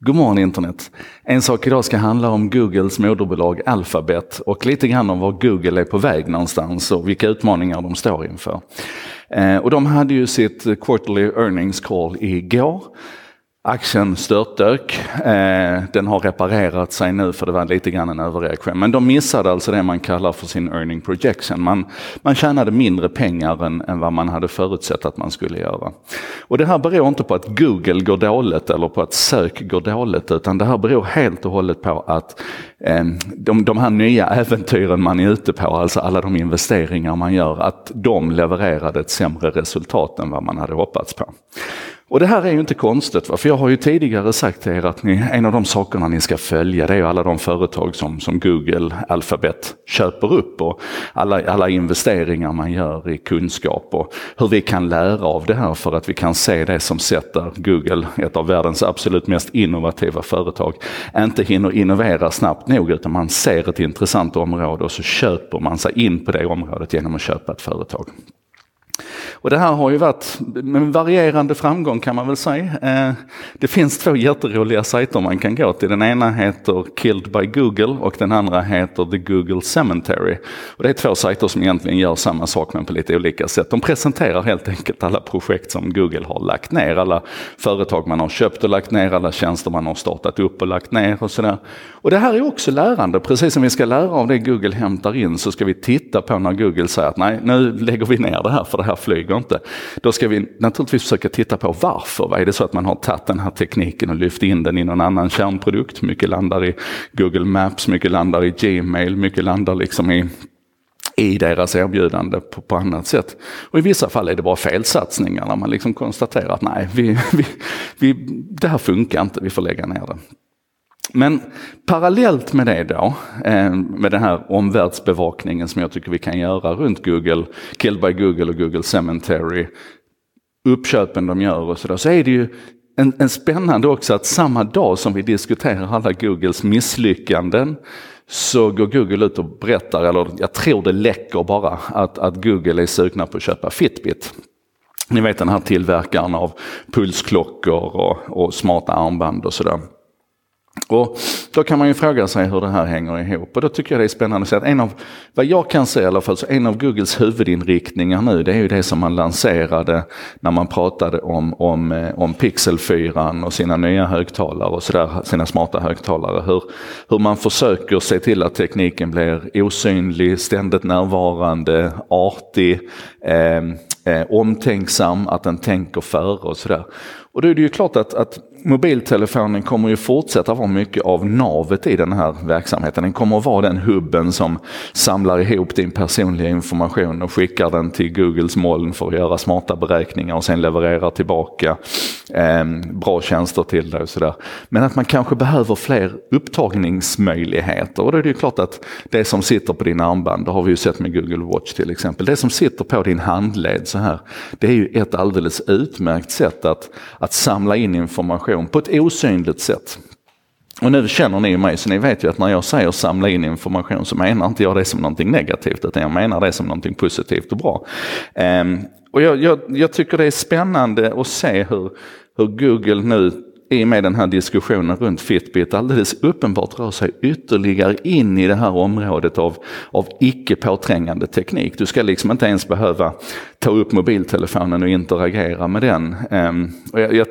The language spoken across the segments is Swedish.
God morgon internet! En sak idag ska handla om Googles moderbolag Alphabet och lite grann om var Google är på väg någonstans och vilka utmaningar de står inför. Eh, och de hade ju sitt quarterly earnings call igår. Aktien störtdök. Eh, den har reparerat sig nu för det var lite grann en överreaktion. Men de missade alltså det man kallar för sin earning projection. Man, man tjänade mindre pengar än, än vad man hade förutsett att man skulle göra. Och det här beror inte på att Google går dåligt eller på att sök går dåligt utan det här beror helt och hållet på att eh, de, de här nya äventyren man är ute på, alltså alla de investeringar man gör, att de levererade ett sämre resultat än vad man hade hoppats på. Och det här är ju inte konstigt, för jag har ju tidigare sagt till er att ni, en av de sakerna ni ska följa det är alla de företag som, som Google, Alphabet köper upp och alla, alla investeringar man gör i kunskap och hur vi kan lära av det här för att vi kan se det som sätter Google, ett av världens absolut mest innovativa företag, inte hinner innovera snabbt nog utan man ser ett intressant område och så köper man sig in på det området genom att köpa ett företag. Och det här har ju varit med varierande framgång kan man väl säga. Eh, det finns två jätteroliga sajter man kan gå till. Den ena heter Killed by Google och den andra heter The Google Cemetery. Och det är två sajter som egentligen gör samma sak men på lite olika sätt. De presenterar helt enkelt alla projekt som Google har lagt ner, alla företag man har köpt och lagt ner, alla tjänster man har startat upp och lagt ner och sådär. Och det här är också lärande, precis som vi ska lära av det Google hämtar in så ska vi titta på när Google säger att nej, nu lägger vi ner det här för det här flyger inte. Då ska vi naturligtvis försöka titta på varför. Är det så att man har tagit den här tekniken och lyft in den i någon annan kärnprodukt? Mycket landar i Google Maps, mycket landar i Gmail, mycket landar liksom i i deras erbjudande på, på annat sätt. Och i vissa fall är det bara felsatsningar när man liksom konstaterar att nej, vi, vi, vi, det här funkar inte, vi får lägga ner det. Men parallellt med det då, eh, med den här omvärldsbevakningen som jag tycker vi kan göra runt Google, Killed by Google och Google Cemetery, uppköpen de gör och sådär, så är det ju en, en spännande också att samma dag som vi diskuterar alla Googles misslyckanden så går Google ut och berättar, eller jag tror det läcker bara, att, att Google är sugna på att köpa Fitbit. Ni vet den här tillverkaren av pulsklockor och, och smarta armband och sådär. Och då kan man ju fråga sig hur det här hänger ihop och då tycker jag det är spännande att se att en av, vad jag kan se i alla fall, så en av Googles huvudinriktningar nu det är ju det som man lanserade när man pratade om, om, eh, om Pixel 4 och sina nya högtalare och sådär, sina smarta högtalare. Hur, hur man försöker se till att tekniken blir osynlig, ständigt närvarande, artig, eh, eh, omtänksam, att den tänker före och sådär. Och då är det ju klart att, att mobiltelefonen kommer ju fortsätta vara mycket av navet i den här verksamheten. Den kommer att vara den hubben som samlar ihop din personliga information och skickar den till Googles moln för att göra smarta beräkningar och sen levererar tillbaka eh, bra tjänster till dig och sådär. Men att man kanske behöver fler upptagningsmöjligheter och då är det ju klart att det som sitter på din armband, det har vi ju sett med Google Watch till exempel, det som sitter på din handled så här, det är ju ett alldeles utmärkt sätt att, att samla in information på ett osynligt sätt. Och nu känner ni mig så ni vet ju att när jag säger samla in information så menar inte jag det som någonting negativt utan jag menar det som någonting positivt och bra. Um, och jag, jag, jag, tycker det är spännande att se hur, hur Google nu i och med den här diskussionen runt Fitbit alldeles uppenbart rör sig ytterligare in i det här området av, av icke påträngande teknik. Du ska liksom inte ens behöva ta upp mobiltelefonen och interagera med den. Um, och jag, jag,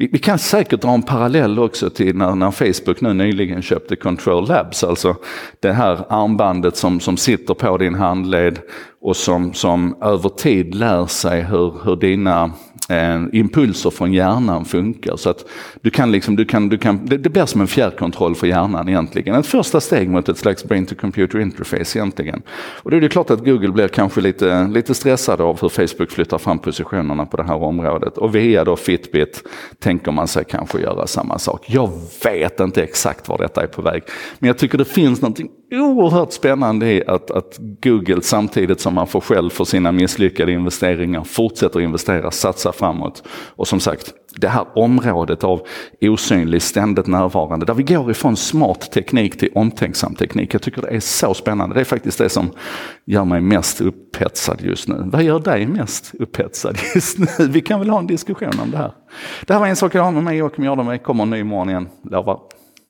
vi, vi, kan säkert dra en parallell också till när, när, Facebook nu nyligen köpte Control Labs, alltså det här armbandet som, som sitter på din handled och som, som över tid lär sig hur, hur dina eh, impulser från hjärnan funkar. Så att du kan liksom, du kan, du kan, det, det blir som en fjärrkontroll för hjärnan egentligen. Ett första steg mot ett slags brain to computer interface egentligen. Och då är det klart att Google blir kanske lite, lite stressade av hur Facebook flyttar fram positionerna på det här området. Och via då Fitbit tänker man sig kanske göra samma sak. Jag vet inte exakt var detta är på väg. Men jag tycker det finns någonting oerhört spännande i att, att Google samtidigt som man får själv för sina misslyckade investeringar fortsätter investera, satsa framåt. Och som sagt, det här området av osynlig, ständigt närvarande, där vi går ifrån smart teknik till omtänksam teknik. Jag tycker det är så spännande. Det är faktiskt det som gör mig mest upphetsad just nu. Vad gör dig mest upphetsad just nu? Vi kan väl ha en diskussion om det här. Det här var en sak jag har med mig, Joakim Jardenberg. kommer en ny imorgon igen, lovar.